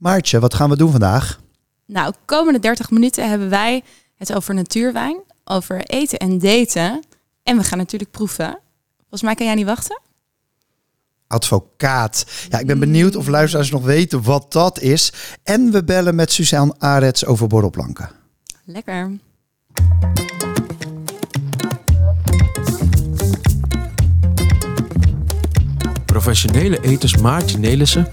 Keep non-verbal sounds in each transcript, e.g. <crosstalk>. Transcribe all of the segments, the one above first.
Maartje, wat gaan we doen vandaag? Nou, komende 30 minuten hebben wij het over natuurwijn, over eten en daten. En we gaan natuurlijk proeven. Volgens mij kan jij niet wachten. Advocaat. Ja, ik ben benieuwd of luisteraars nog weten wat dat is. En we bellen met Suzanne Arets over borrelplanken. Lekker. Professionele eters Maartje Nelissen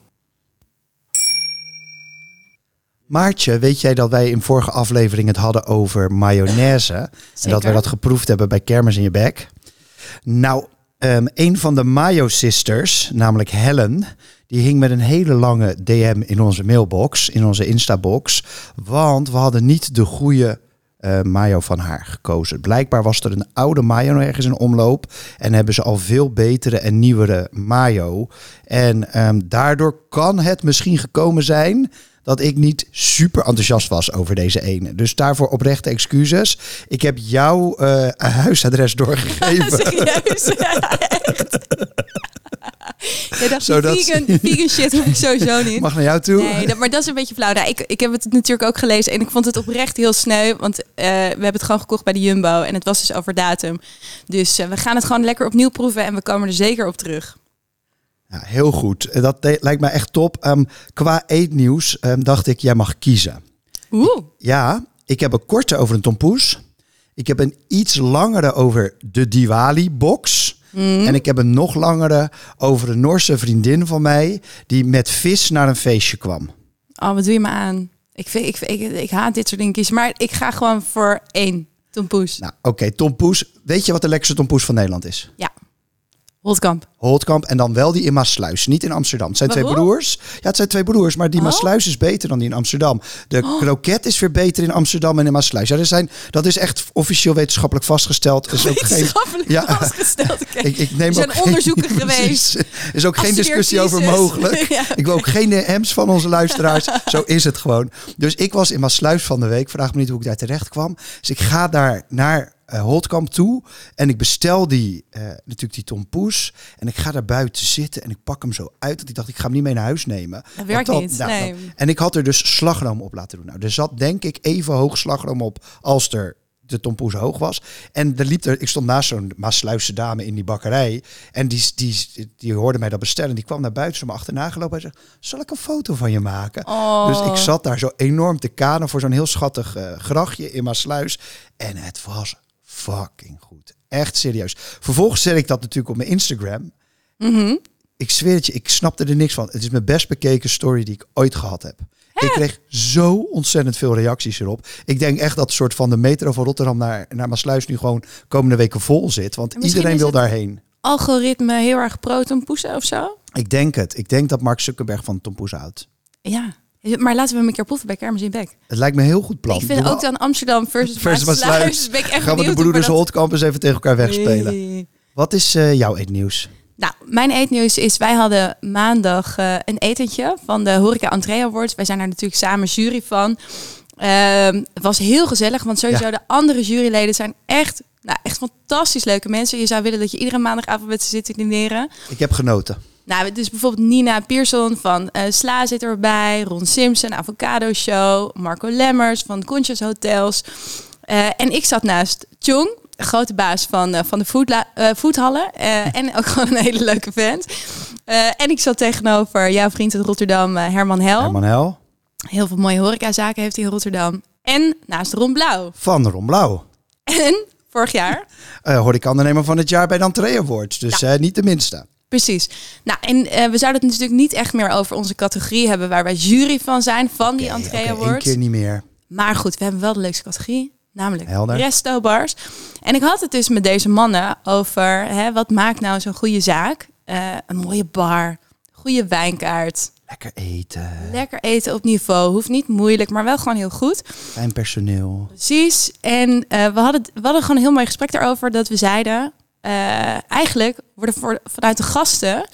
Maartje, weet jij dat wij in vorige aflevering het hadden over mayonaise? En dat wij dat geproefd hebben bij Kermis in je bek. Nou, ehm, een van de Mayo Sisters, namelijk Helen, die hing met een hele lange DM in onze mailbox, in onze Instabox. Want we hadden niet de goede eh, mayo van haar gekozen. Blijkbaar was er een oude mayo ergens in omloop. En hebben ze al veel betere en nieuwere mayo. En ehm, daardoor kan het misschien gekomen zijn dat ik niet super enthousiast was over deze ene. Dus daarvoor oprechte excuses. Ik heb jouw eh, huisadres doorgegeven. <laughs> Serieus? Ja, dacht, Zodat- die vegan, vegan shit hoef ik sowieso niet. Mag naar jou toe? Nee, dat, maar dat is een beetje flauw. Nou, ik, ik heb het natuurlijk ook gelezen en ik vond het oprecht heel sneu. Want eh, we hebben het gewoon gekocht bij de Jumbo en het was dus over datum. Dus eh, we gaan het gewoon lekker opnieuw proeven en we komen er zeker op terug. Ja, heel goed. Eh, Dat lijkt me echt top. Ehm, qua eetnieuws ehm, dacht ik, jij mag kiezen. Oeh, Ja, ik heb een korte over een tompoes. Ik heb een iets langere over de Diwali-box. En ik heb een nog langere over een Noorse vriendin van mij... die met vis naar een feestje kwam. oh, wat doe je me aan? Ik, vind, ik, ik, ik haat dit soort dingen kiezen, maar ik ga gewoon voor één tompoes. Nou, oké, tompoes. Weet je wat de lekkerste tompoes van Nederland is? Ja, Holtkamp. Holtkamp en dan wel die in Maasluis, niet in Amsterdam. Het zijn twee broers. Ja, het zijn twee broers, maar die Oh. Maasluis is beter dan die in Amsterdam. De kroket is weer beter in Amsterdam en in Maasluis. Ja, er zijn, dat is echt officieel wetenschappelijk vastgesteld. Is ook geen, Wetenschappelijk Ja. vastgesteld. oké. ik, ik neem Er zijn ook geen- onderzoeken <laughs> geweest. Er is ook geen discussie over mogelijk. <laughs> Ja, Ik wil ook geen hems van onze luisteraars. Zo is het gewoon. Dus ik was in Maasluis van de week. Vraag me niet hoe ik daar terecht kwam. Dus ik ga daar naar Holtkamp toe. En ik bestel die, eh, natuurlijk die tompoes. En ik ga daar buiten zitten. En ik pak hem zo uit. Want ik dacht, ik ga hem niet mee naar huis nemen. Dat werkt niet, nou, nee. dan- en ik had er dus slagroom op laten doen. Nou, er zat denk ik even hoog slagroom op als er de tompoes hoog was. En er liep er, ik stond naast zo'n Maasluisse dame in die bakkerij. En die, die, die hoorde mij dat bestellen. Die kwam naar buiten, ze me achterna gelopen. Hij zegt, zal ik een foto van je maken? Oh. Dus ik zat daar zo enorm te kanen voor zo'n heel schattig eh, grachtje in Maasluis. En het was fucking goed. Echt serieus. Vervolgens zet ik dat natuurlijk op mijn Instagram. Mhm. Ik zweer het je, ik snapte er niks van. Het is mijn best bekeken story die ik ooit gehad heb. Ik kreeg zo ontzettend veel reacties erop. Ik denk echt dat soort van de metro van Rotterdam naar, naar Maasluis nu gewoon komende weken vol zit. Want iedereen wil daarheen. Algoritme heel erg pro tompoesen of zo? Ik denk het. Ik denk dat Mark Zuckerberg van Tompoes houdt. Ja. Maar laten we hem een keer proeven bij Kermis in Bek. Het lijkt me een heel goed plan. Ik vind ook dan Amsterdam versus, <laughs> versus Maasluis. Maasluis. Ben ik echt Gaan we de broeders we Holtkamp eens even tegen elkaar dat- wegspelen. Nee. Wat is eh, jouw eetnieuws? Nou, mijn eetnieuws is, wij hadden maandag eh, een etentje van de Horeca Entree Awards. Wij zijn daar natuurlijk samen jury van. Ehm, het was heel gezellig, want sowieso Ja. de andere juryleden zijn echt, nou, echt fantastisch leuke mensen. Je zou willen dat je iedere maandagavond met ze zit te dineren. Ik heb genoten. Nou, dus bijvoorbeeld Nina Pierson van eh, Sla zit erbij, Ron Simpson, Avocado Show, Marco Lemmers van Conchas Hotels. Eh, en ik zat naast Chong, de grote baas van, eh, van de foodla- foodhallen. en ook gewoon een hele leuke vent. En ik zat tegenover jouw vriend uit Rotterdam, Herman Hel. Herman Hel Heel veel mooie horecazaken heeft hij in Rotterdam. En naast Ron Blauw. van Ron Blauw. En vorig jaar <laughs> Eh horeca-ondernemer van het jaar bij de Entree Awards. Dus niet de minste. Precies. Nou, en eh, we zouden het natuurlijk niet echt meer over onze categorie hebben waar wij jury van zijn, van die Entree één Awards. keer niet meer. Maar goed, we hebben wel de leukste categorie, namelijk Helder. resto-bars. En ik had het dus met deze mannen over hè, wat maakt nou zo'n goede zaak? Eh, een mooie bar, goede wijnkaart, Lekker eten. Lekker eten op niveau. Hoeft niet moeilijk, maar wel gewoon heel goed. Fijn personeel. Precies. En eh, we, hadden, we hadden gewoon een heel mooi gesprek daarover. Dat we zeiden, eh, eigenlijk worden voor, vanuit de gasten...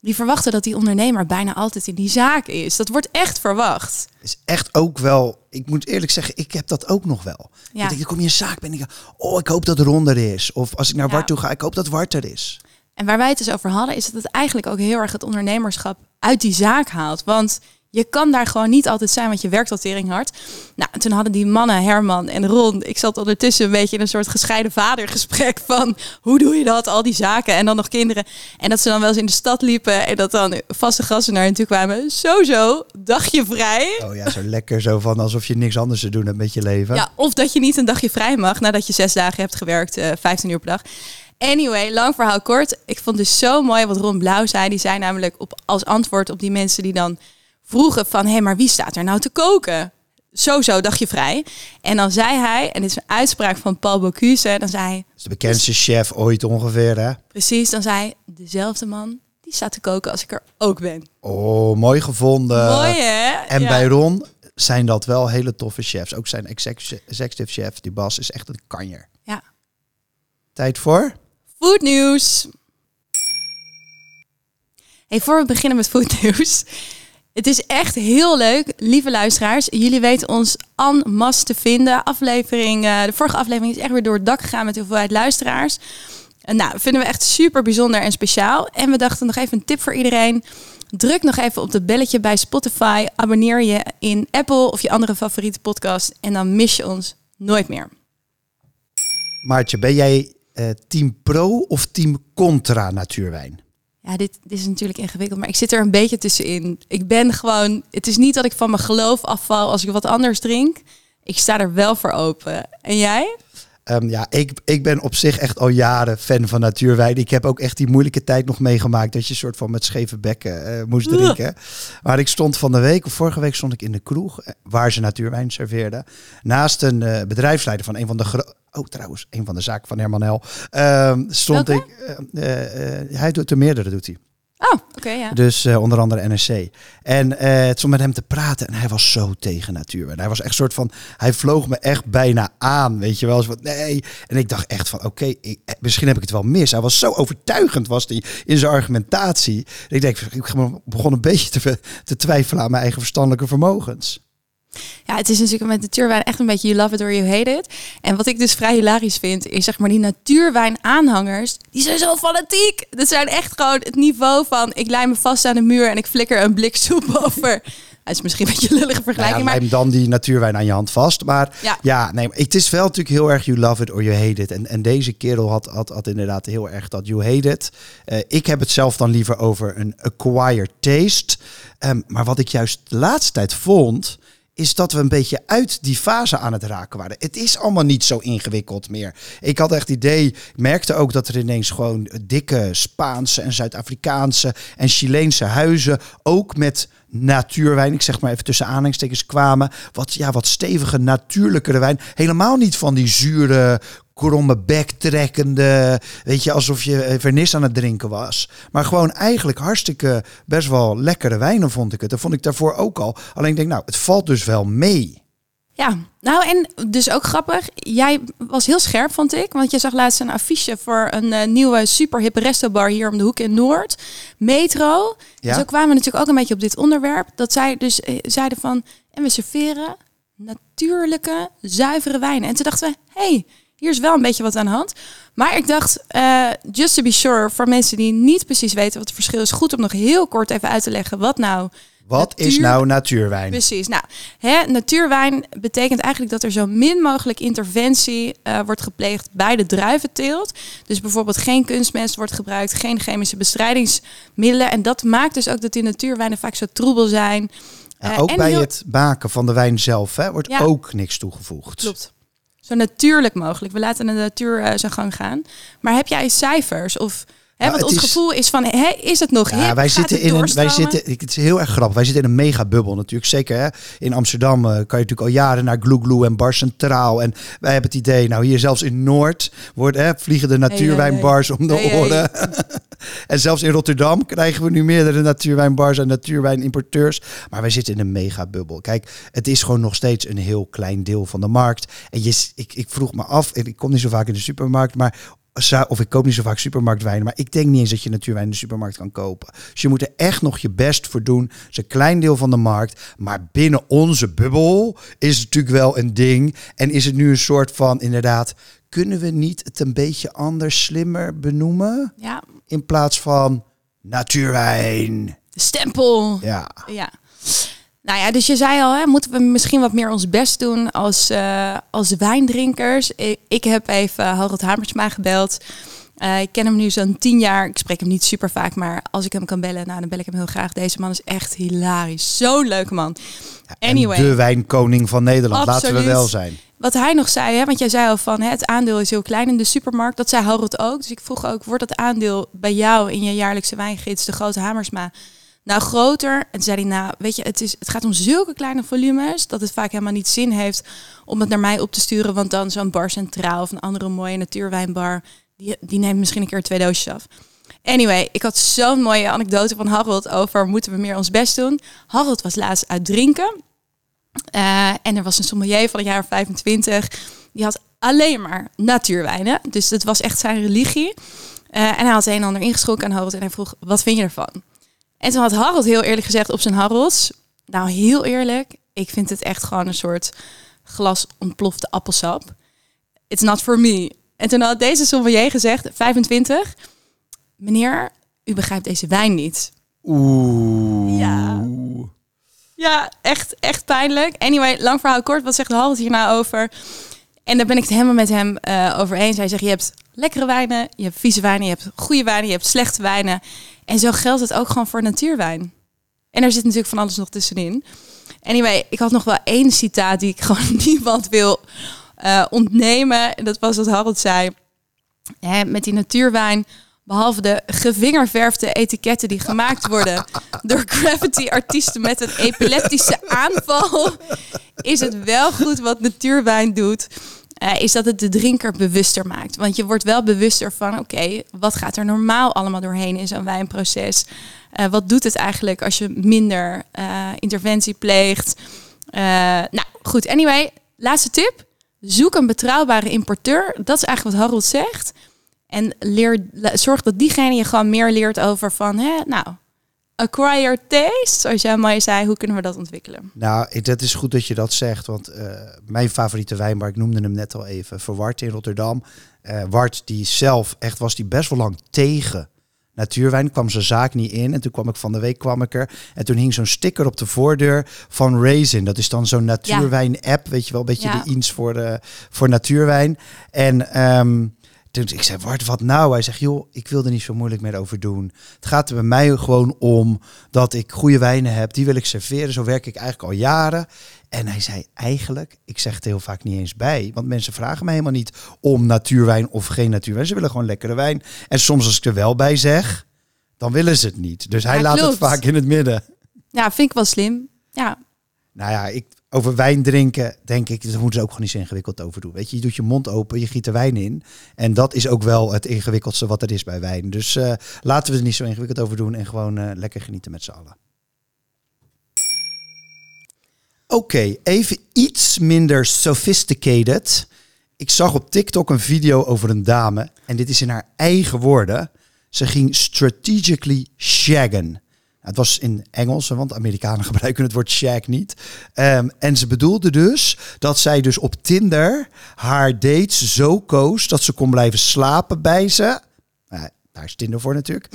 die verwachten dat die ondernemer bijna altijd in die zaak is. Dat wordt echt verwacht. Is echt ook wel... Ik moet eerlijk zeggen, ik heb dat ook nog wel. Ja. Ik denk, ik kom je een zaak ben ik... Oh, ik hoop dat Ron er is. Of als ik naar Ja. Wart toe ga, ik hoop dat Wart er is. En waar wij het dus over hadden, is dat het eigenlijk ook heel erg het ondernemerschap uit die zaak haalt. Want je kan daar gewoon niet altijd zijn, want je werkt al tering hard. Nou, en toen hadden die mannen, Herman en Ron, ik zat ondertussen een beetje in een soort gescheiden vadergesprek <laughs> van hoe doe je dat, al die zaken en dan nog kinderen. En dat ze dan wel eens in de stad liepen en dat dan vaste gasten naar hen toe kwamen. Sowieso, dagje vrij. Oh ja, zo lekker zo van alsof je niks anders te doen hebt met je leven. Ja, of dat je niet een dagje vrij mag nadat je zes dagen hebt gewerkt, eh 15 uur per dag. Anyway, lang verhaal kort. Ik vond dus zo mooi wat Ron Blauw zei. Die zei namelijk op, als antwoord op die mensen die dan vroegen van... hé, maar wie staat er nou te koken? Sowieso, dagje vrij. En dan zei hij, en dit is een uitspraak van Paul Bocuse... dan zei hij, Dat is de bekendste chef ooit ongeveer, hè? precies, dan zei hij... dezelfde man, die staat te koken als ik er ook ben. Oh, mooi gevonden. mooi, hè? En Ja. bij Ron zijn dat wel hele toffe chefs. Ook zijn execu- executive chef, die Bas, is echt een kanjer. Ja. Tijd voor? Food nieuws. Hey, voor we beginnen met food nieuws. Het is echt heel leuk, lieve luisteraars. Jullie weten ons en masse te vinden. Aflevering, eh, de vorige aflevering is echt weer door het dak gegaan met de hoeveelheid luisteraars. Nou, vinden we echt super bijzonder en speciaal. En we dachten nog even een tip voor iedereen. Druk nog even op het belletje bij Spotify. Abonneer je in Apple of je andere favoriete podcast. En dan mis je ons nooit meer. Maartje, ben jij eh, team pro of team contra natuurwijn? Ja, dit, is natuurlijk ingewikkeld, maar ik zit er een beetje tussenin. Ik ben gewoon, het is niet dat ik van mijn geloof afval als ik wat anders drink. Ik sta er wel voor open. En jij? Ehm, ja, ik, ik ben op zich echt al jaren fan van natuurwijn. Ik heb ook echt die moeilijke tijd nog meegemaakt dat je soort van met scheve bekken eh, moest drinken. Maar ik stond van de week, of vorige week stond ik in de kroeg eh, waar ze natuurwijn serveerden. Naast een eh, bedrijfsleider van een van de gro- Oh, trouwens, een van de zaken van Herman Hel. Ehm, stond ik. hij doet er meerdere, doet hij. Oh, oké, ja. Dus eh, onder andere NSC. En eh, het stond met hem te praten en hij was zo tegen natuurwijn. Hij was echt soort van, hij vloog me echt bijna aan, weet je wel. Van, nee. En ik dacht echt van, oké, eh, misschien heb ik het wel mis. Hij was zo overtuigend was hij in zijn argumentatie. Ik denk, ik begon een beetje te, te twijfelen aan mijn eigen verstandelijke vermogens. Ja, het is natuurlijk met natuurwijn echt een beetje you love it or you hate it. En wat ik dus vrij hilarisch vind, is zeg maar die natuurwijn aanhangers, die zijn zo fanatiek. Dat zijn echt gewoon het niveau van, ik lijn me vast aan de muur en ik flikker een blik soep <laughs> over. Het is misschien een beetje een lullige Nou vergelijking, ja, maar lijm dan die natuurwijn aan je hand vast. Maar Ja. ja, nee, het is wel natuurlijk heel erg you love it or you hate it. En, en deze kerel had, had, had inderdaad heel erg dat you hate it. Eh, ik heb het zelf dan liever over een acquired taste. Ehm, maar wat ik juist de laatste tijd vond, is dat we een beetje uit die fase aan het raken waren. Het is allemaal niet zo ingewikkeld meer. Ik had echt idee, merkte ook dat er ineens gewoon dikke Spaanse en Zuid-Afrikaanse en Chileense huizen, ook met natuurwijn, ik zeg maar even tussen aanhalingstekens, kwamen. Wat, ja, wat stevige, natuurlijkere wijn. Helemaal niet van die zure, kromme bek trekkende, weet je, alsof je eh, vernis aan het drinken was. Maar gewoon eigenlijk hartstikke best wel lekkere wijnen vond ik het. Dat vond ik daarvoor ook al. Alleen ik denk, nou, het valt dus wel mee. Ja, nou en dus ook grappig. Jij was heel scherp, vond ik. Want je zag laatst een affiche voor een eh, nieuwe super hippe restobar hier om de hoek in Noord. Metro. Ja. Zo kwamen we natuurlijk ook een beetje op dit onderwerp. Dat zij dus eh, zeiden van, en we serveren natuurlijke, zuivere wijnen. En toen dachten we, hey, hier is wel een beetje wat aan de hand. Maar ik dacht, eh, just to be sure, voor mensen die niet precies weten wat het verschil is, goed om nog heel kort even uit te leggen wat nou Wat is nou natuurwijn? Precies. Nou, hè, natuurwijn betekent eigenlijk dat er zo min mogelijk interventie eh, wordt gepleegd bij de druiventeelt. Dus bijvoorbeeld geen kunstmest wordt gebruikt, geen chemische bestrijdingsmiddelen. En dat maakt dus ook dat die natuurwijnen vaak zo troebel zijn. Ja, Eh, ook en bij heel- het maken van de wijn zelf hè, wordt Ja. ook niks toegevoegd. Klopt. Zo natuurlijk mogelijk. We laten de natuur eh, zijn gang gaan. Maar heb jij cijfers of Hè, want het ons is- gevoel is van, hè, is het nog Ja, hip? wij zitten het in een, wij zitten, het is heel erg grappig. Wij zitten in een mega bubbel natuurlijk. Zeker hè? in Amsterdam eh, kan je natuurlijk al jaren naar Gloe en Bar Centraal. En wij hebben het idee, nou hier zelfs in Noord worden, hè, vliegen de natuurwijnbars om de Hey, oren. <laughs> en zelfs in Rotterdam krijgen we nu meerdere natuurwijnbars en natuurwijnimporteurs. Maar wij zitten in een mega bubbel. Kijk, het is gewoon nog steeds een heel klein deel van de markt. En je, ik, ik vroeg me af, en ik kom niet zo vaak in de supermarkt, maar of ik koop niet zo vaak supermarktwijnen, maar ik denk niet eens dat je natuurwijn in de supermarkt kan kopen. Dus je moet er echt nog je best voor doen. Het is een klein deel van de markt, maar binnen onze bubbel is het natuurlijk wel een ding. En is het nu een soort van, inderdaad, kunnen we niet het een beetje anders, slimmer benoemen? Ja, In plaats van natuurwijn. de stempel. Ja. Ja. Nou ja, dus je zei al, hè, moeten we misschien wat meer ons best doen als, eh, als wijndrinkers. Ik, ik heb even Harold Hamersma gebeld. Eh, ik ken hem nu zo'n tien jaar. Ik spreek hem niet super vaak, maar als ik hem kan bellen, nou, dan bel ik hem heel graag. Deze man is echt hilarisch. Zo'n leuke man. Anyway. En de wijnkoning van Nederland, laten we wel zijn. Wat hij nog zei, hè, want jij zei al van hè, het aandeel is heel klein in de supermarkt. Dat zei Harold ook. Dus ik vroeg ook, wordt dat aandeel bij jou in je jaarlijkse wijngids, de grote Hamersma, nou groter? En zei hij, nou weet je, het, is, het gaat om zulke kleine volumes dat het vaak helemaal niet zin heeft om het naar mij op te sturen. Want dan zo'n bar centraal of een andere mooie natuurwijnbar, die, die neemt misschien een keer twee doosjes af. Anyway, ik had zo'n mooie anekdote van Harold over moeten we meer ons best doen. Harold was laatst uit drinken. Eh, en er was een sommelier van een jaar of 25. Die had alleen maar natuurwijnen. Dus het was echt zijn religie. Eh, en hij had een en ander ingeschonken aan Harold. En hij vroeg, wat vind je ervan? En toen had Harold heel eerlijk gezegd op zijn Harolds. Nou, heel eerlijk. Ik vind het echt gewoon een soort glas ontplofte appelsap. It's not for me. En toen had deze sommelier gezegd, 25. Meneer, u begrijpt deze wijn niet. Oeh. Ja. Ja, echt, echt pijnlijk. Anyway, lang verhaal kort. Wat zegt Harold hier nou over? En daar ben ik het helemaal met hem eh, over eens. Hij zegt, je hebt lekkere wijnen, je hebt vieze wijnen, je hebt goede wijnen, je hebt slechte wijnen. En zo geldt het ook gewoon voor natuurwijn. En er zit natuurlijk van alles nog tussenin. Anyway, ik had nog wel één citaat die ik <laughs> gewoon niemand wil eh, ontnemen. En dat was wat Harold zei. Hè, met die natuurwijn, behalve de gevingerverfde etiketten die gemaakt worden <laughs> door gravity-artiesten met een epileptische aanval, is het wel goed wat natuurwijn doet. Eh, is dat het de drinker bewuster maakt. Want je wordt wel bewuster van, oké, wat gaat er normaal allemaal doorheen in zo'n wijnproces? Eh, wat doet het eigenlijk als je minder eh, interventie pleegt? Nou, goed. Anyway, laatste tip. Zoek een betrouwbare importeur. Dat is eigenlijk wat Harold zegt. En leer, zorg dat diegene je gewoon meer leert over van, hè, nou, acquire taste. Zoals jij mooi zei, hoe kunnen we dat ontwikkelen? Nou, dat is goed dat je dat zegt. Want eh, mijn favoriete wijnbar, ik noemde hem net al even, Verwart in Rotterdam. Eh Wart, die zelf echt was die best wel lang tegen natuurwijn. Kwam zijn zaak niet in. En toen kwam ik van de week kwam ik er. En toen hing zo'n sticker op de voordeur van Raisin. Dat is dan zo'n natuurwijn-app. Weet je wel, een beetje Ja. de iets voor, de, voor natuurwijn. En ehm, toen ik zei, Wart, wat nou? Hij zegt, joh, ik wil er niet zo moeilijk meer over doen. Het gaat er bij mij gewoon om dat ik goede wijnen heb. Die wil ik serveren. Zo werk ik eigenlijk al jaren. En hij zei eigenlijk, ik zeg het heel vaak niet eens bij. Want mensen vragen me helemaal niet om natuurwijn of geen natuurwijn. Ze willen gewoon lekkere wijn. En soms als ik er wel bij zeg, dan willen ze het niet. Dus hij Ja, laat klopt. het vaak in het midden. Ja, vind ik wel slim. Ja, Nou ja, ik, over wijn drinken denk ik, daar moeten ze ook gewoon niet zo ingewikkeld over doen. Weet je, je doet je mond open, je giet er wijn in. En dat is ook wel het ingewikkeldste wat er is bij wijn. Dus eh, laten we er niet zo ingewikkeld over doen en gewoon eh, lekker genieten met z'n allen. Oké, even iets minder sophisticated. Ik zag op TikTok een video over een dame. En dit is in haar eigen woorden. Ze ging strategically shaggen. Het was in Engels, want Amerikanen <laughs> gebruiken het woord shag niet. Ehm, en ze bedoelde dus dat zij dus op Tinder haar dates zo koos dat ze kon blijven slapen bij ze. Nou, daar is Tinder voor natuurlijk.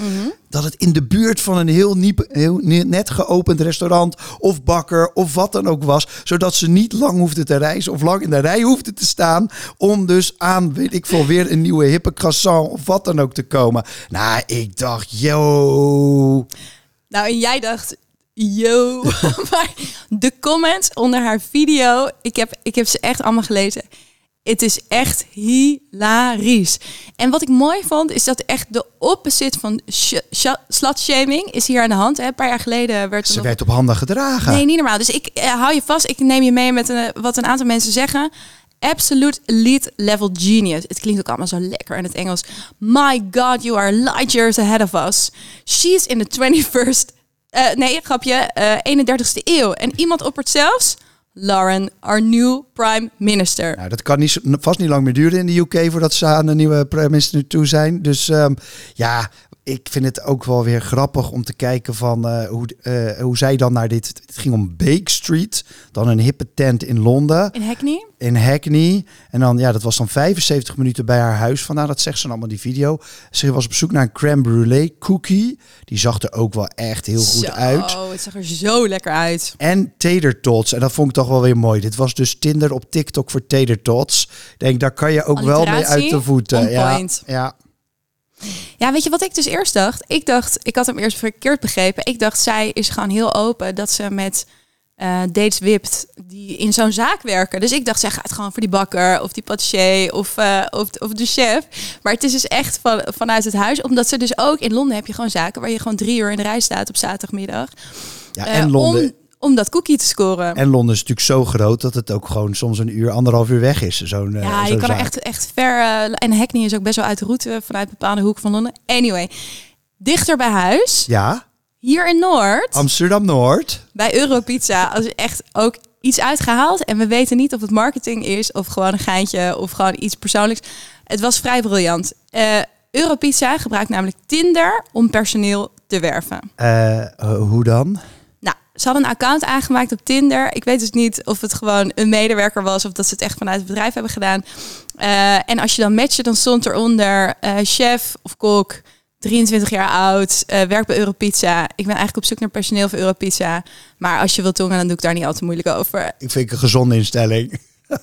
Dat het in de buurt van een heel, niep, heel net geopend restaurant of bakker of wat dan ook was. Zodat ze niet lang hoefde te reizen of lang in de rij hoefde te staan. Om dus aan, weet ik veel, weer een nieuwe hippe croissant of wat dan ook te komen. Nou, ik dacht, yo. Nou, en jij dacht, yo. <laughs> maar de comments onder haar video, ik heb, ik heb ze echt allemaal gelezen. Het is echt hilarisch. En wat ik mooi vond, is dat echt de opposite van sh- sh- slutshaming is hier aan de hand. Hè. Een paar jaar geleden werd er Ze nog- werd op handen gedragen. Nee, niet normaal. Dus ik eh, hou je vast. Ik neem je mee met een, wat een aantal mensen zeggen. Absolute elite level genius. Het klinkt ook allemaal zo lekker in het Engels. My God, you are light years ahead of us. She's in the 21st... eh, nee, grapje. eh 31ste eeuw. En iemand oppert zelfs... Lauren, our new prime minister. Nou, dat kan niet, vast niet lang meer duren in de UK voordat ze aan een nieuwe prime minister toe zijn. Dus ehm, ja, ik vind het ook wel weer grappig om te kijken van eh, hoe, eh, hoe zij dan naar dit... Het ging om Bake Street, dan een hippe tent in Londen, In Hackney? in Hackney. En dan, ja, dat was dan 75 minuten bij haar huis vandaan. Dat zegt ze dan allemaal die video. Ze was op zoek naar een crème brûlée cookie. Die zag er ook wel echt heel goed Zo, uit. het zag er zo lekker uit. En tater tots. En dat vond ik toch wel weer mooi. Dit was dus Tinder op TikTok voor tater tots. Ik denk, daar kan je ook wel mee uit de voeten. Ja, ja. Ja, weet je wat ik dus eerst dacht? Ik dacht, ik had hem eerst verkeerd begrepen. Ik dacht, zij is gewoon heel open dat ze met eh, dates wipt die in zo'n zaak werken. Dus ik dacht, zij gaat gewoon voor die bakker of die patissier of, eh, of, of de chef. Maar het is dus echt van, vanuit het huis. Omdat ze dus ook in Londen heb je gewoon zaken waar je gewoon drie uur in de rij staat op zaterdagmiddag. ja eh, en, Londen, Om, om dat cookie te scoren. en Londen is natuurlijk zo groot dat het ook gewoon soms een uur, anderhalf uur weg is. Zo'n, eh, Ja, je zo'n kan er echt, echt ver. eh, en Hackney is ook best wel uit de route vanuit bepaalde hoek van Londen. Anyway, dichter bij huis, Ja, hier in Noord, Amsterdam-Noord. bij Europizza, als echt ook iets uitgehaald. En we weten niet of het marketing is of gewoon een geintje of gewoon iets persoonlijks. Het was vrij briljant. Eh Europizza gebruikt namelijk Tinder om personeel te werven. Eh, eh, hoe dan? Ze hadden een account aangemaakt op Tinder. Ik weet dus niet of het gewoon een medewerker was of dat ze het echt vanuit het bedrijf hebben gedaan. Eh, en als je dan matchte, dan stond eronder eh, chef of kok, 23 jaar oud, eh werkt bij Europizza. Ik ben eigenlijk op zoek naar personeel voor Europizza. Maar als je wilt tongen, dan doe ik daar niet al te moeilijk over. Ik vind het een gezonde instelling. <laughs>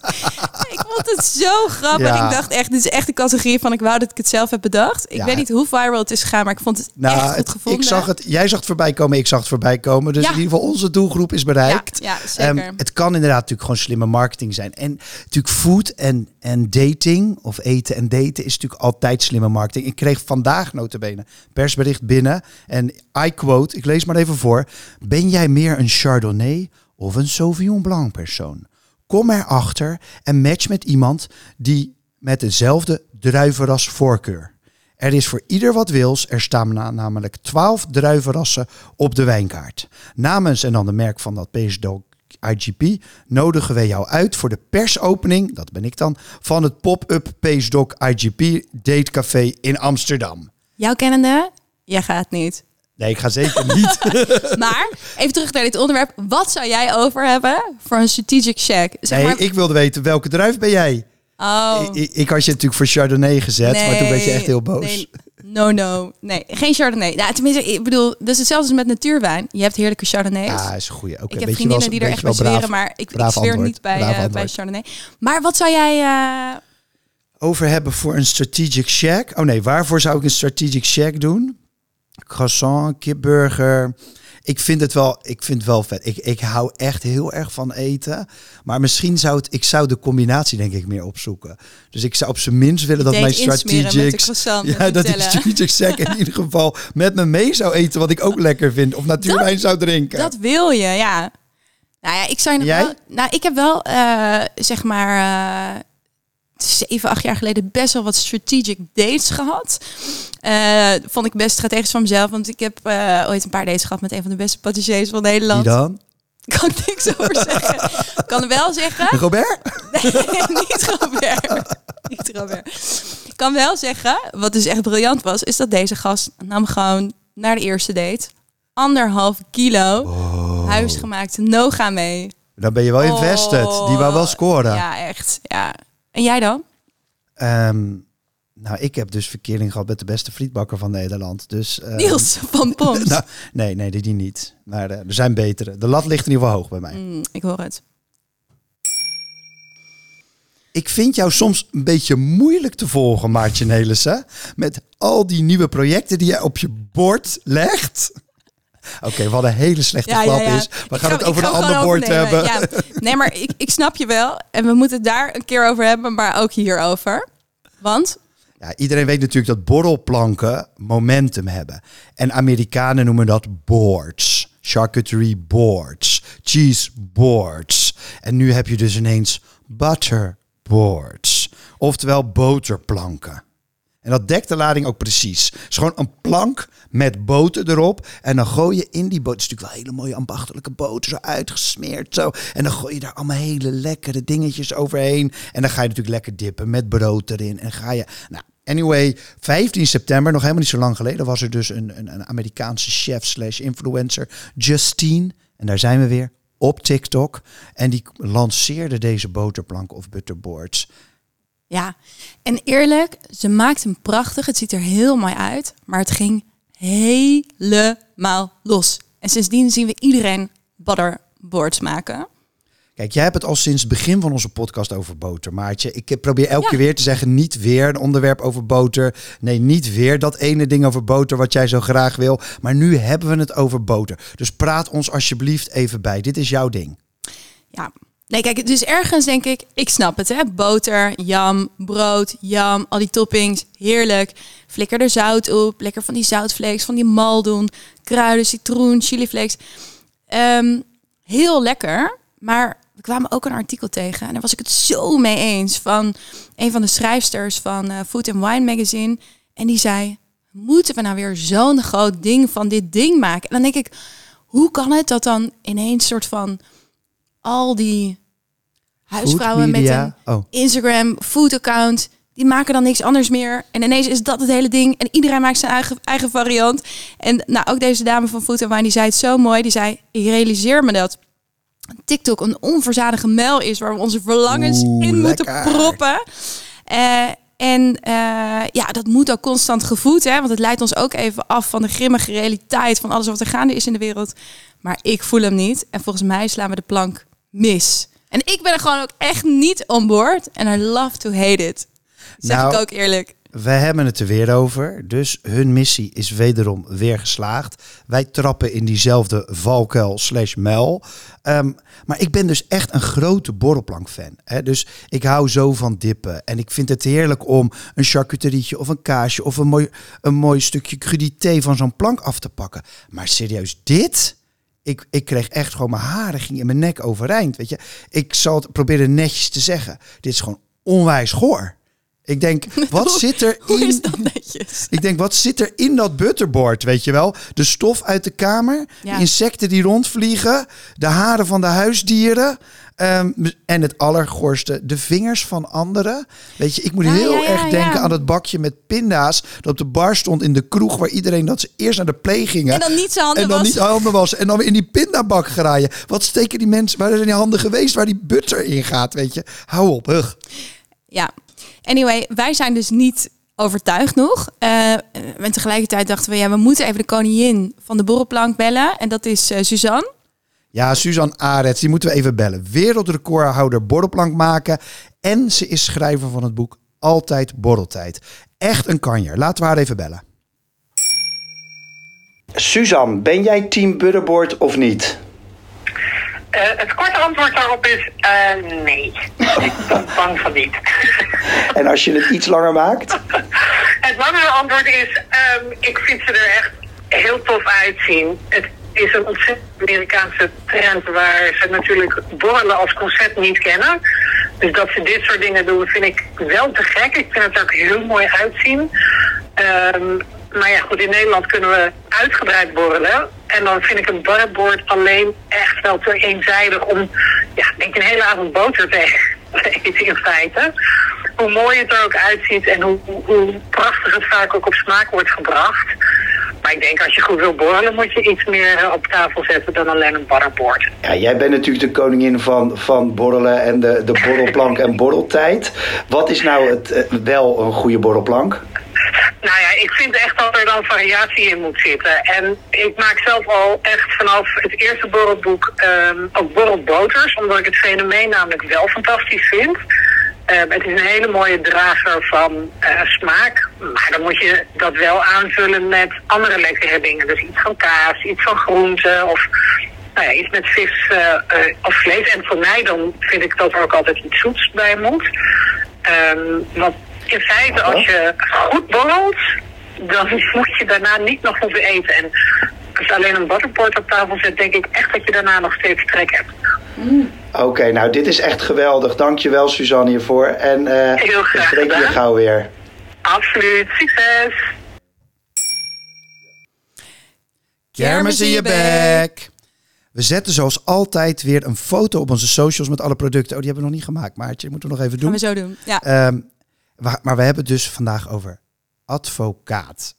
Ik vond het zo grappig. Ja. Ik dacht echt, dit is echt de categorie van ik wou dat ik het zelf heb bedacht. Ik Ja. weet niet hoe viral het is gegaan, maar ik vond het echt Nou, goed het- gevonden. ik zag het, jij zag het voorbij komen, ik zag het voorbij komen. Dus Ja. in ieder geval onze doelgroep is bereikt. Ja, ja, zeker. Ehm, het kan inderdaad natuurlijk gewoon slimme marketing zijn. En natuurlijk food en, en dating, of eten en daten, is natuurlijk altijd slimme marketing. Ik kreeg vandaag notabene persbericht binnen. En I quote, ik lees maar even voor. Ben jij meer een Chardonnay of een Sauvignon Blanc persoon? Kom erachter en match met iemand die met dezelfde druivenras voorkeur. Er is voor ieder wat wils. Er staan na- namelijk 12 druivenrassen op de wijnkaart. Namens en dan de merk van dat PSG IGP nodigen wij jou uit voor de persopening, dat ben ik dan, van het pop-up PSG IGP Date Café in Amsterdam. Jouw kennende, jij gaat niet. Nee, ik ga zeker niet. <laughs> Maar even terug naar dit onderwerp. Wat zou jij over hebben voor een strategic check? Zeg Nee, maar, ik wilde weten welke druif ben jij? oh, Ik, ik had je natuurlijk voor Chardonnay gezet, maar toen werd je echt heel boos. Nee, no, no. Nee, geen Chardonnay. Nou, tenminste, ik bedoel, dat is hetzelfde als met natuurwijn. Je hebt heerlijke Chardonnays. Ja, is een goeie. Oké, ik heb weet vriendinnen die er echt bij zweren, maar ik, ik zweer niet bij, eh, bij. Chardonnay. Maar wat zou jij... eh, over hebben voor een strategic shack. Oh nee, waarvoor zou ik een strategic shack doen? Croissant, kipburger. Ik vind het wel, ik vind het wel vet. Ik, ik hou echt heel erg van eten. Maar misschien zou het, ik zou de combinatie denk ik meer opzoeken. Dus ik zou op zijn minst willen dat mijn insmeren met strategic... de croissant, <laughs> Ja, dat Nutella. strategic shack in ieder <laughs> geval met me mee zou eten. Wat ik ook lekker vind. Of natuurwijn zou drinken. Dat wil je, ja. Nou ja, ik zou Jij? wel. Nou, ik heb wel, eh, zeg maar, eh, zeven, acht jaar geleden best wel wat strategic dates gehad. Eh, vond ik best strategisch van mezelf, want ik heb eh, ooit een paar dates gehad met een van de beste patissiers van Wie Nederland. dan? Kan ik niks over zeggen. <laughs> kan wel zeggen. Robert? Nee, <laughs> niet Robert. Niet Robert. Ik kan wel zeggen, wat dus echt briljant was, is dat deze gast nam gewoon naar de eerste date anderhalf kilo Oh. huisgemaakte noga mee. Dan ben je wel invested. Die wou wel scoren. Oh, Ja, echt. Ja. En jij dan? Ehm, nou, ik heb dus verkering gehad met de beste frietbakker van Nederland. Dus, ehm, Niels van <laughs> Poms. nou, nee, nee, die niet. Maar eh, er zijn betere. De lat ligt in ieder geval hoog bij mij. Mm, ik hoor het. Ik vind jou soms een beetje moeilijk te volgen, Maartje Nelissen. Met al die nieuwe projecten die jij op je bord legt. Oké, wat een hele slechte Ja, is. We Ik gaan ga- het over een ander woord hebben. Ja. Nee, maar ik, ik snap je wel. En we moeten het daar een keer over hebben, maar ook hierover. Want Ja, iedereen weet natuurlijk dat borrelplanken momentum hebben. En Amerikanen noemen dat boards. Charcuterie boards. Cheese boards. En nu heb je dus ineens butter boards. Oftewel boterplanken. En dat dekt de lading ook precies. Het is gewoon een plank met boter erop. En dan gooi je in die boter. Het is natuurlijk wel hele mooie ambachtelijke boter. Zo uitgesmeerd zo. En dan gooi je daar allemaal hele lekkere dingetjes overheen. En dan ga je natuurlijk lekker dippen met brood erin. En ga je... Nou, anyway, 15 september, nog helemaal niet zo lang geleden... was er dus een, een, een Amerikaanse chef slash influencer, Justine. En daar zijn we weer, op TikTok. En die lanceerde deze boterplanken of butterboards. Ja, en eerlijk, ze maakt hem prachtig. Het ziet er heel mooi uit, maar het ging helemaal los. En sindsdien zien we iedereen butterboards maken. Kijk, jij hebt het al sinds het begin van onze podcast over boter, Maartje. Ik probeer elke Ja. keer weer te zeggen, niet weer een onderwerp over boter. Nee, niet weer dat ene ding over boter wat jij zo graag wil. Maar nu hebben we het over boter. Dus praat ons alsjeblieft even bij. Dit is jouw ding. Ja. Nee, kijk, dus ergens denk ik, ik snap het, hè. Boter, jam, brood, jam, al die toppings, heerlijk. Flikker er zout op, lekker van die zoutflakes, van die maldoen, kruiden, citroen, chiliflakes. Ehm, heel lekker, maar we kwamen ook een artikel tegen en daar was ik het zo mee eens van een van de schrijfsters van eh, Food and Wine Magazine. En die zei, moeten we nou weer zo'n groot ding van dit ding maken? En dan denk ik, hoe kan het dat dan ineens soort van al die huisvrouwen met een Oh. Instagram food account, die maken dan niks anders meer. En ineens is dat het hele ding. En iedereen maakt zijn eigen, eigen variant. En nou, ook deze dame van Food Wine, die zei het zo mooi. Die zei, ik realiseer me dat TikTok een onverzadige mel is... waar we onze verlangens Oeh, in moeten lekker. proppen. Eh, en eh, ja, dat moet ook constant gevoed, hè? Want het leidt ons ook even af van de grimmige realiteit van alles wat er gaande is in de wereld. Maar ik voel hem niet. En volgens mij slaan we de plank mis. En ik ben er gewoon ook echt niet on board. En I love to hate it. Zeg Nou, ik ook eerlijk. We hebben het er weer over. Dus hun missie is wederom weer geslaagd. Wij trappen in diezelfde valkuil slash muil. Ehm, maar ik ben dus echt een grote borrelplank-fan. Hè? Dus ik hou zo van dippen. En ik vind het heerlijk om een charcuterietje of een kaasje... of een mooi, een mooi stukje crudité van zo'n plank af te pakken. Maar serieus, dit... Ik, ik kreeg echt gewoon mijn haren gingen in mijn nek overeind. Weet je, ik zal het proberen netjes te zeggen. Dit is gewoon onwijs goor. Ik denk, <laughs> wat Hoe- zit er Hoe in is dat netjes? <laughs> ik denk, wat zit er in dat butterboard, weet je wel? De stof uit de kamer, Ja. de insecten die rondvliegen, de haren van de huisdieren... ehm, en het allergorste, de vingers van anderen. Weet je, ik moet Ja, heel ja, erg denken aan dat bakje met pinda's... dat op de bar stond in de kroeg... waar iedereen dat ze eerst naar de play gingen... En dan niet zijn handen en dan wassen. niet handen wassen. En dan weer in die pindabak graaien. Wat steken die mensen... Waar zijn die handen geweest waar die butter in gaat, weet je? Hou op, hug. Ja. Anyway, wij zijn dus niet overtuigd nog. Eh, en tegelijkertijd dachten we, ja, we moeten even de koningin van de borrelplank bellen. En dat is eh, Suzanne. Ja, Suzanne Arets, die moeten we even bellen. Wereldrecordhouder borrelplank maken. En ze is schrijver van het boek Altijd Borreltijd. Echt een kanjer. Laten we haar even bellen. Suzanne, ben jij team Butterboard of niet? Eh, het korte antwoord daarop is eh, nee. Ik ben <laughs> bang van niet. <laughs> En als je het iets langer maakt? <laughs> het langere antwoord is, ehm, ik vind ze er echt heel tof uitzien. Het is een ontzettend Amerikaanse trend waar ze natuurlijk borrelen als concept niet kennen. Dus dat ze dit soort dingen doen vind ik wel te gek. Ik vind het ook heel mooi uitzien. Ehm, maar ja, goed, in Nederland kunnen we uitgebreid borrelen. En dan vind ik een butterboard alleen echt wel te eenzijdig om, ja, denk een hele avond boter te te eten in feite. Hoe mooi het er ook uitziet en hoe, hoe prachtig het vaak ook op smaak wordt gebracht. Ik denk, als je goed wil borrelen, moet je iets meer eh, op tafel zetten dan alleen een butterboard. Ja, jij bent natuurlijk de koningin van, van borrelen en de, de borrelplank en borreltijd. Wat is nou het, eh, wel een goede borrelplank? Nou ja, ik vind echt dat er dan variatie in moet zitten. En ik maak zelf al echt vanaf het eerste borrelboek ehm, ook borrelboters. Omdat ik het fenomeen namelijk wel fantastisch vind. Ehm, het is een hele mooie drager van eh, smaak. Maar dan moet je dat wel aanvullen met andere lekkere dingen. Dus iets van kaas, iets van groenten of nou ja, iets met vis eh, eh, of vlees. En voor mij dan vind ik dat er ook altijd iets zoets bij moet. Ehm, want in feite, als je goed borrelt, dan <laughs> moet je daarna niet nog hoeven eten. En als je alleen een butterport op tafel zet, denk ik echt dat je daarna nog steeds trek hebt. Oké, nou dit is echt geweldig. Dankjewel Suzanne hiervoor. En eh Heel graag we spreken je gauw weer. Absoluut. Succes! Kermis in je bek. We zetten zoals altijd weer een foto op onze socials met alle producten. Oh, die hebben we nog niet gemaakt, Maartje. Moeten we nog even Gaan doen. we zo doen. Ja. Ehm, maar we hebben het dus vandaag over advocaat.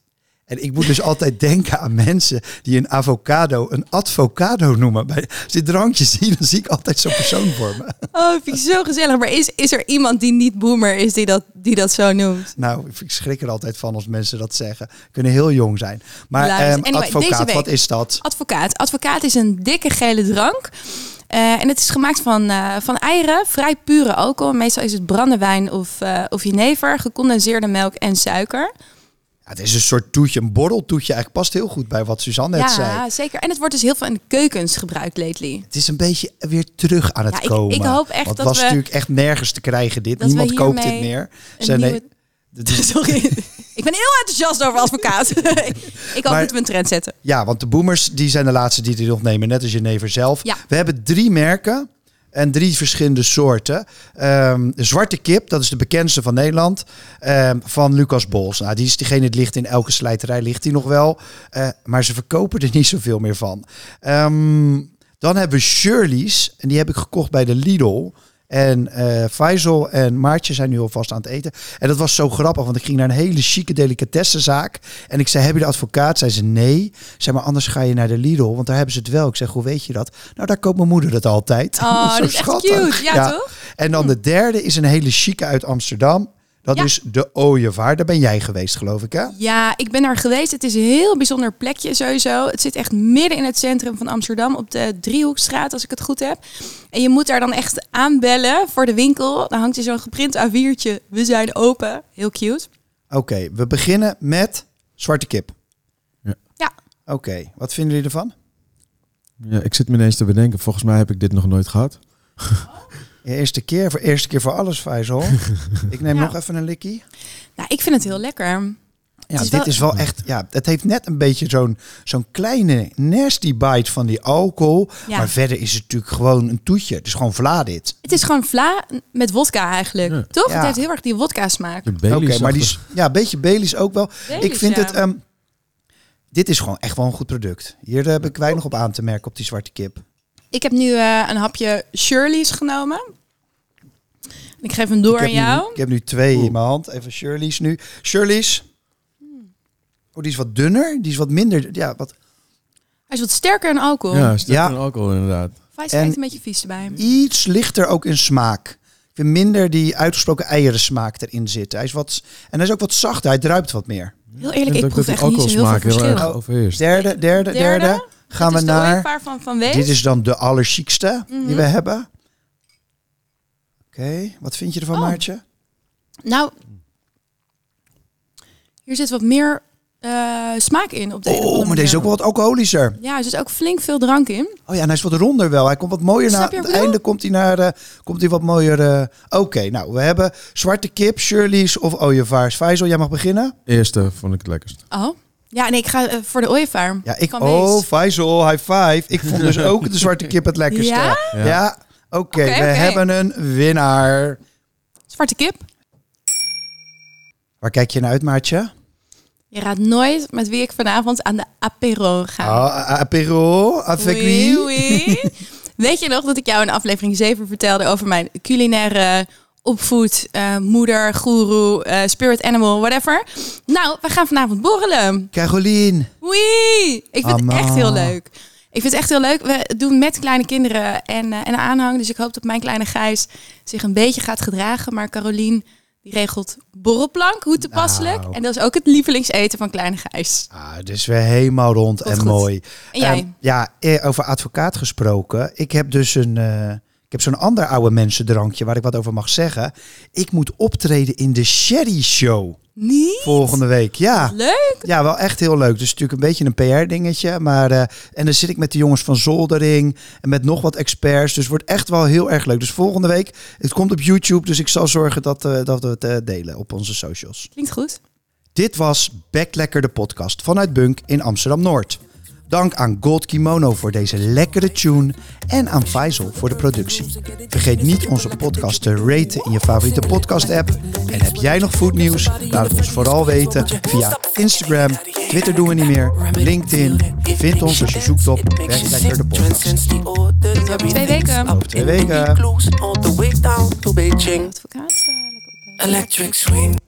En ik moet dus altijd denken aan mensen die een avocado een advocado noemen. Bij, als dit drankje zie, dan zie ik altijd zo'n persoon voor me. Oh, vind ik zo gezellig. Maar is, is er iemand die niet boomer is die dat, die dat zo noemt? Nou, ik schrik er altijd van als mensen dat zeggen. Kunnen heel jong zijn. Maar ehm, anyway, advocaat, week- wat is dat? Advocaat. Advocaat is een dikke gele drank. Eh, en het is gemaakt van, eh, van eieren, vrij pure alcohol. Meestal is het brandewijn of, eh of jenever, gecondenseerde melk en suiker. Ja, het is een soort toetje, een borreltoetje. Eigenlijk past heel goed bij wat Suzanne net zei. Ja, zeker. En het wordt dus heel veel in de keukens gebruikt lately. Het is een beetje weer terug aan het Ja, ik- komen. ik hoop echt Want dat het was we- natuurlijk echt nergens te krijgen dit. Niemand koopt dit meer. Nee, is- <laughs> Sorry. ik ben heel enthousiast over advocaat. <laughs> ik hoop Maar- dat we een trend zetten. Ja, want de boomers die zijn de laatste die dit nog nemen, net als Genever zelf. Ja. We hebben drie merken en drie verschillende soorten. Ehm, de zwarte kip, dat is de bekendste van Nederland, ehm, van Lucas Bols. Nou, die is diegene, het ligt in elke slijterij, ligt die nog wel. Eh, maar ze verkopen er <laughs> niet zoveel meer van. Ehm, dan hebben we Shirley's, en die heb ik gekocht bij de Lidl. En eh Faisal en Maartje zijn nu alvast aan het eten. En dat was zo grappig, want ik ging naar een hele chique delicatessenzaak. En ik zei, heb je de advocaat? Zei ze, nee. Zei, maar anders ga je naar de Lidl, want daar hebben ze het wel. Ik zeg, hoe weet je dat? Nou, daar koopt mijn moeder het altijd. Oh, <laughs> Zo dat is echt schattig. cute. Ja, toch? En dan de derde is een hele chique uit Amsterdam. Dat Ja. is de Ooievaar. Daar ben jij geweest, geloof ik, hè? Ja, ik ben daar geweest. Het is een heel bijzonder plekje sowieso. Het zit echt midden in het centrum van Amsterdam op de Driehoekstraat, als ik het goed heb. En je moet daar dan echt aanbellen voor de winkel. Dan hangt er zo'n geprint A4'tje. We zijn open. Heel cute. Oké, we beginnen met zwarte kip. Ja, Oké, wat vinden jullie ervan? Ja, ik zit me ineens te bedenken. Volgens mij heb ik dit nog nooit gehad. Eerste keer voor eerste keer voor alles, Faisal. <laughs> ik neem Ja. nog even een likkie. nou, ik vind het heel lekker. Ja, is dit wel- is wel echt. Ja, het heeft net een beetje zo'n zo'n kleine nasty bite van die alcohol. Ja. Maar verder is het natuurlijk gewoon een toetje. Het is gewoon vla dit. Het is gewoon vla met wodka eigenlijk. Ja. Toch? Ja. Het heeft heel erg die wodka smaak. Oké, maar die ja, een beetje Baileys ook wel. Baileys, ik vind ja. het. ehm, dit is gewoon echt wel een goed product. Hier heb ik weinig op aan te merken op die zwarte kip. Ik heb nu eh, een hapje Shirley's genomen. Ik geef hem door ik, aan jou. Nu, ik heb nu twee in mijn hand. Even Shirley's nu. Shirley's. Oh, die is wat dunner. Die is wat minder. Ja, wat Hij is wat sterker in alcohol. Ja, sterk Ja. ja. alcohol inderdaad. Hij is een beetje vies erbij. iets lichter ook in smaak. Ik vind minder die uitgesproken eieren smaak erin zitten. Hij is wat, en hij is ook wat zachter. Hij druipt wat meer. Heel eerlijk, ik ook proef echt niet zo heel veel heel verschil. erg overheerst. Derde, derde, derde. Gaan Dit we is de naar... van, van Wees. Dit is dan de allerchiekste Mhm. die we hebben. Oké, wat vind je ervan, Oh. Maartje? Nou, hier zit wat meer eh, smaak in op de Oh, maar deze is ook wel wat alcoholischer. Ja, er zit ook flink veel drank in. Oh ja, en hij is wat ronder wel. Hij komt wat mooier naar het einde. Komt hij naar, eh, komt hij wat mooier. eh, Oké, nou, we hebben zwarte kip, Shirley's of ooievaars. Faisal, jij mag beginnen. Eerste vond ik het lekkerst. Oh. Ja, nee, ik ga eh, voor de ooievaar. Ja, ik. Oh. Faisal, high five. Ik vond dus <laughs> ook de zwarte kip het lekkerste. Ja? Ja. Ja. Oké, we hebben een winnaar. Zwarte kip. Waar kijk je naar uit, Maartje? Je raadt nooit met wie ik vanavond aan de apéro ga. Oh, apéro, avec Oui, oui. <laughs> Weet je nog dat ik jou in aflevering 7 vertelde over mijn culinaire opvoed, eh, moeder, goeroe, eh, spirit animal, whatever? Nou, we gaan vanavond borrelen. Caroline. Wee! Ik vind Amma. het echt heel leuk. Ik vind het echt heel leuk. We doen met kleine kinderen en, eh, en aanhang. Dus ik hoop dat mijn kleine Gijs zich een beetje gaat gedragen. Maar Carolien, die regelt borrelplank, hoe toepasselijk. Nou. En dat is ook het lievelingseten van kleine Gijs. Ah, dus weer helemaal rond Komt en goed. mooi. En jij? Ehm, ja, over advocaat gesproken. Ik heb dus een, heb zo'n ander oude mensendrankje waar ik wat over mag zeggen. Ik moet optreden in de Sherry Show Niet? volgende week. Ja. Leuk. Ja, wel echt heel leuk. Dus natuurlijk een beetje een PR-dingetje. Maar, eh, en dan zit ik met de jongens van Zoldering en met nog wat experts. Dus het wordt echt wel heel erg leuk. Dus volgende week, het komt op YouTube. Dus ik zal zorgen dat, eh, dat we het eh, delen op onze socials. Klinkt goed. Dit was Backlekker de podcast vanuit Bunk in Amsterdam-Noord. Dank aan Gold Kimono voor deze lekkere tune en aan Faisal voor de productie. Vergeet niet onze podcast te raten in je favoriete podcast-app. En heb jij nog foodnieuws? Laat het ons vooral weten via Instagram, Twitter doen we niet meer, LinkedIn. Vind ons als je zoekt op Backlekker de podcast. Twee weken. Over twee weken. Advocaat. lekker. Electric swing.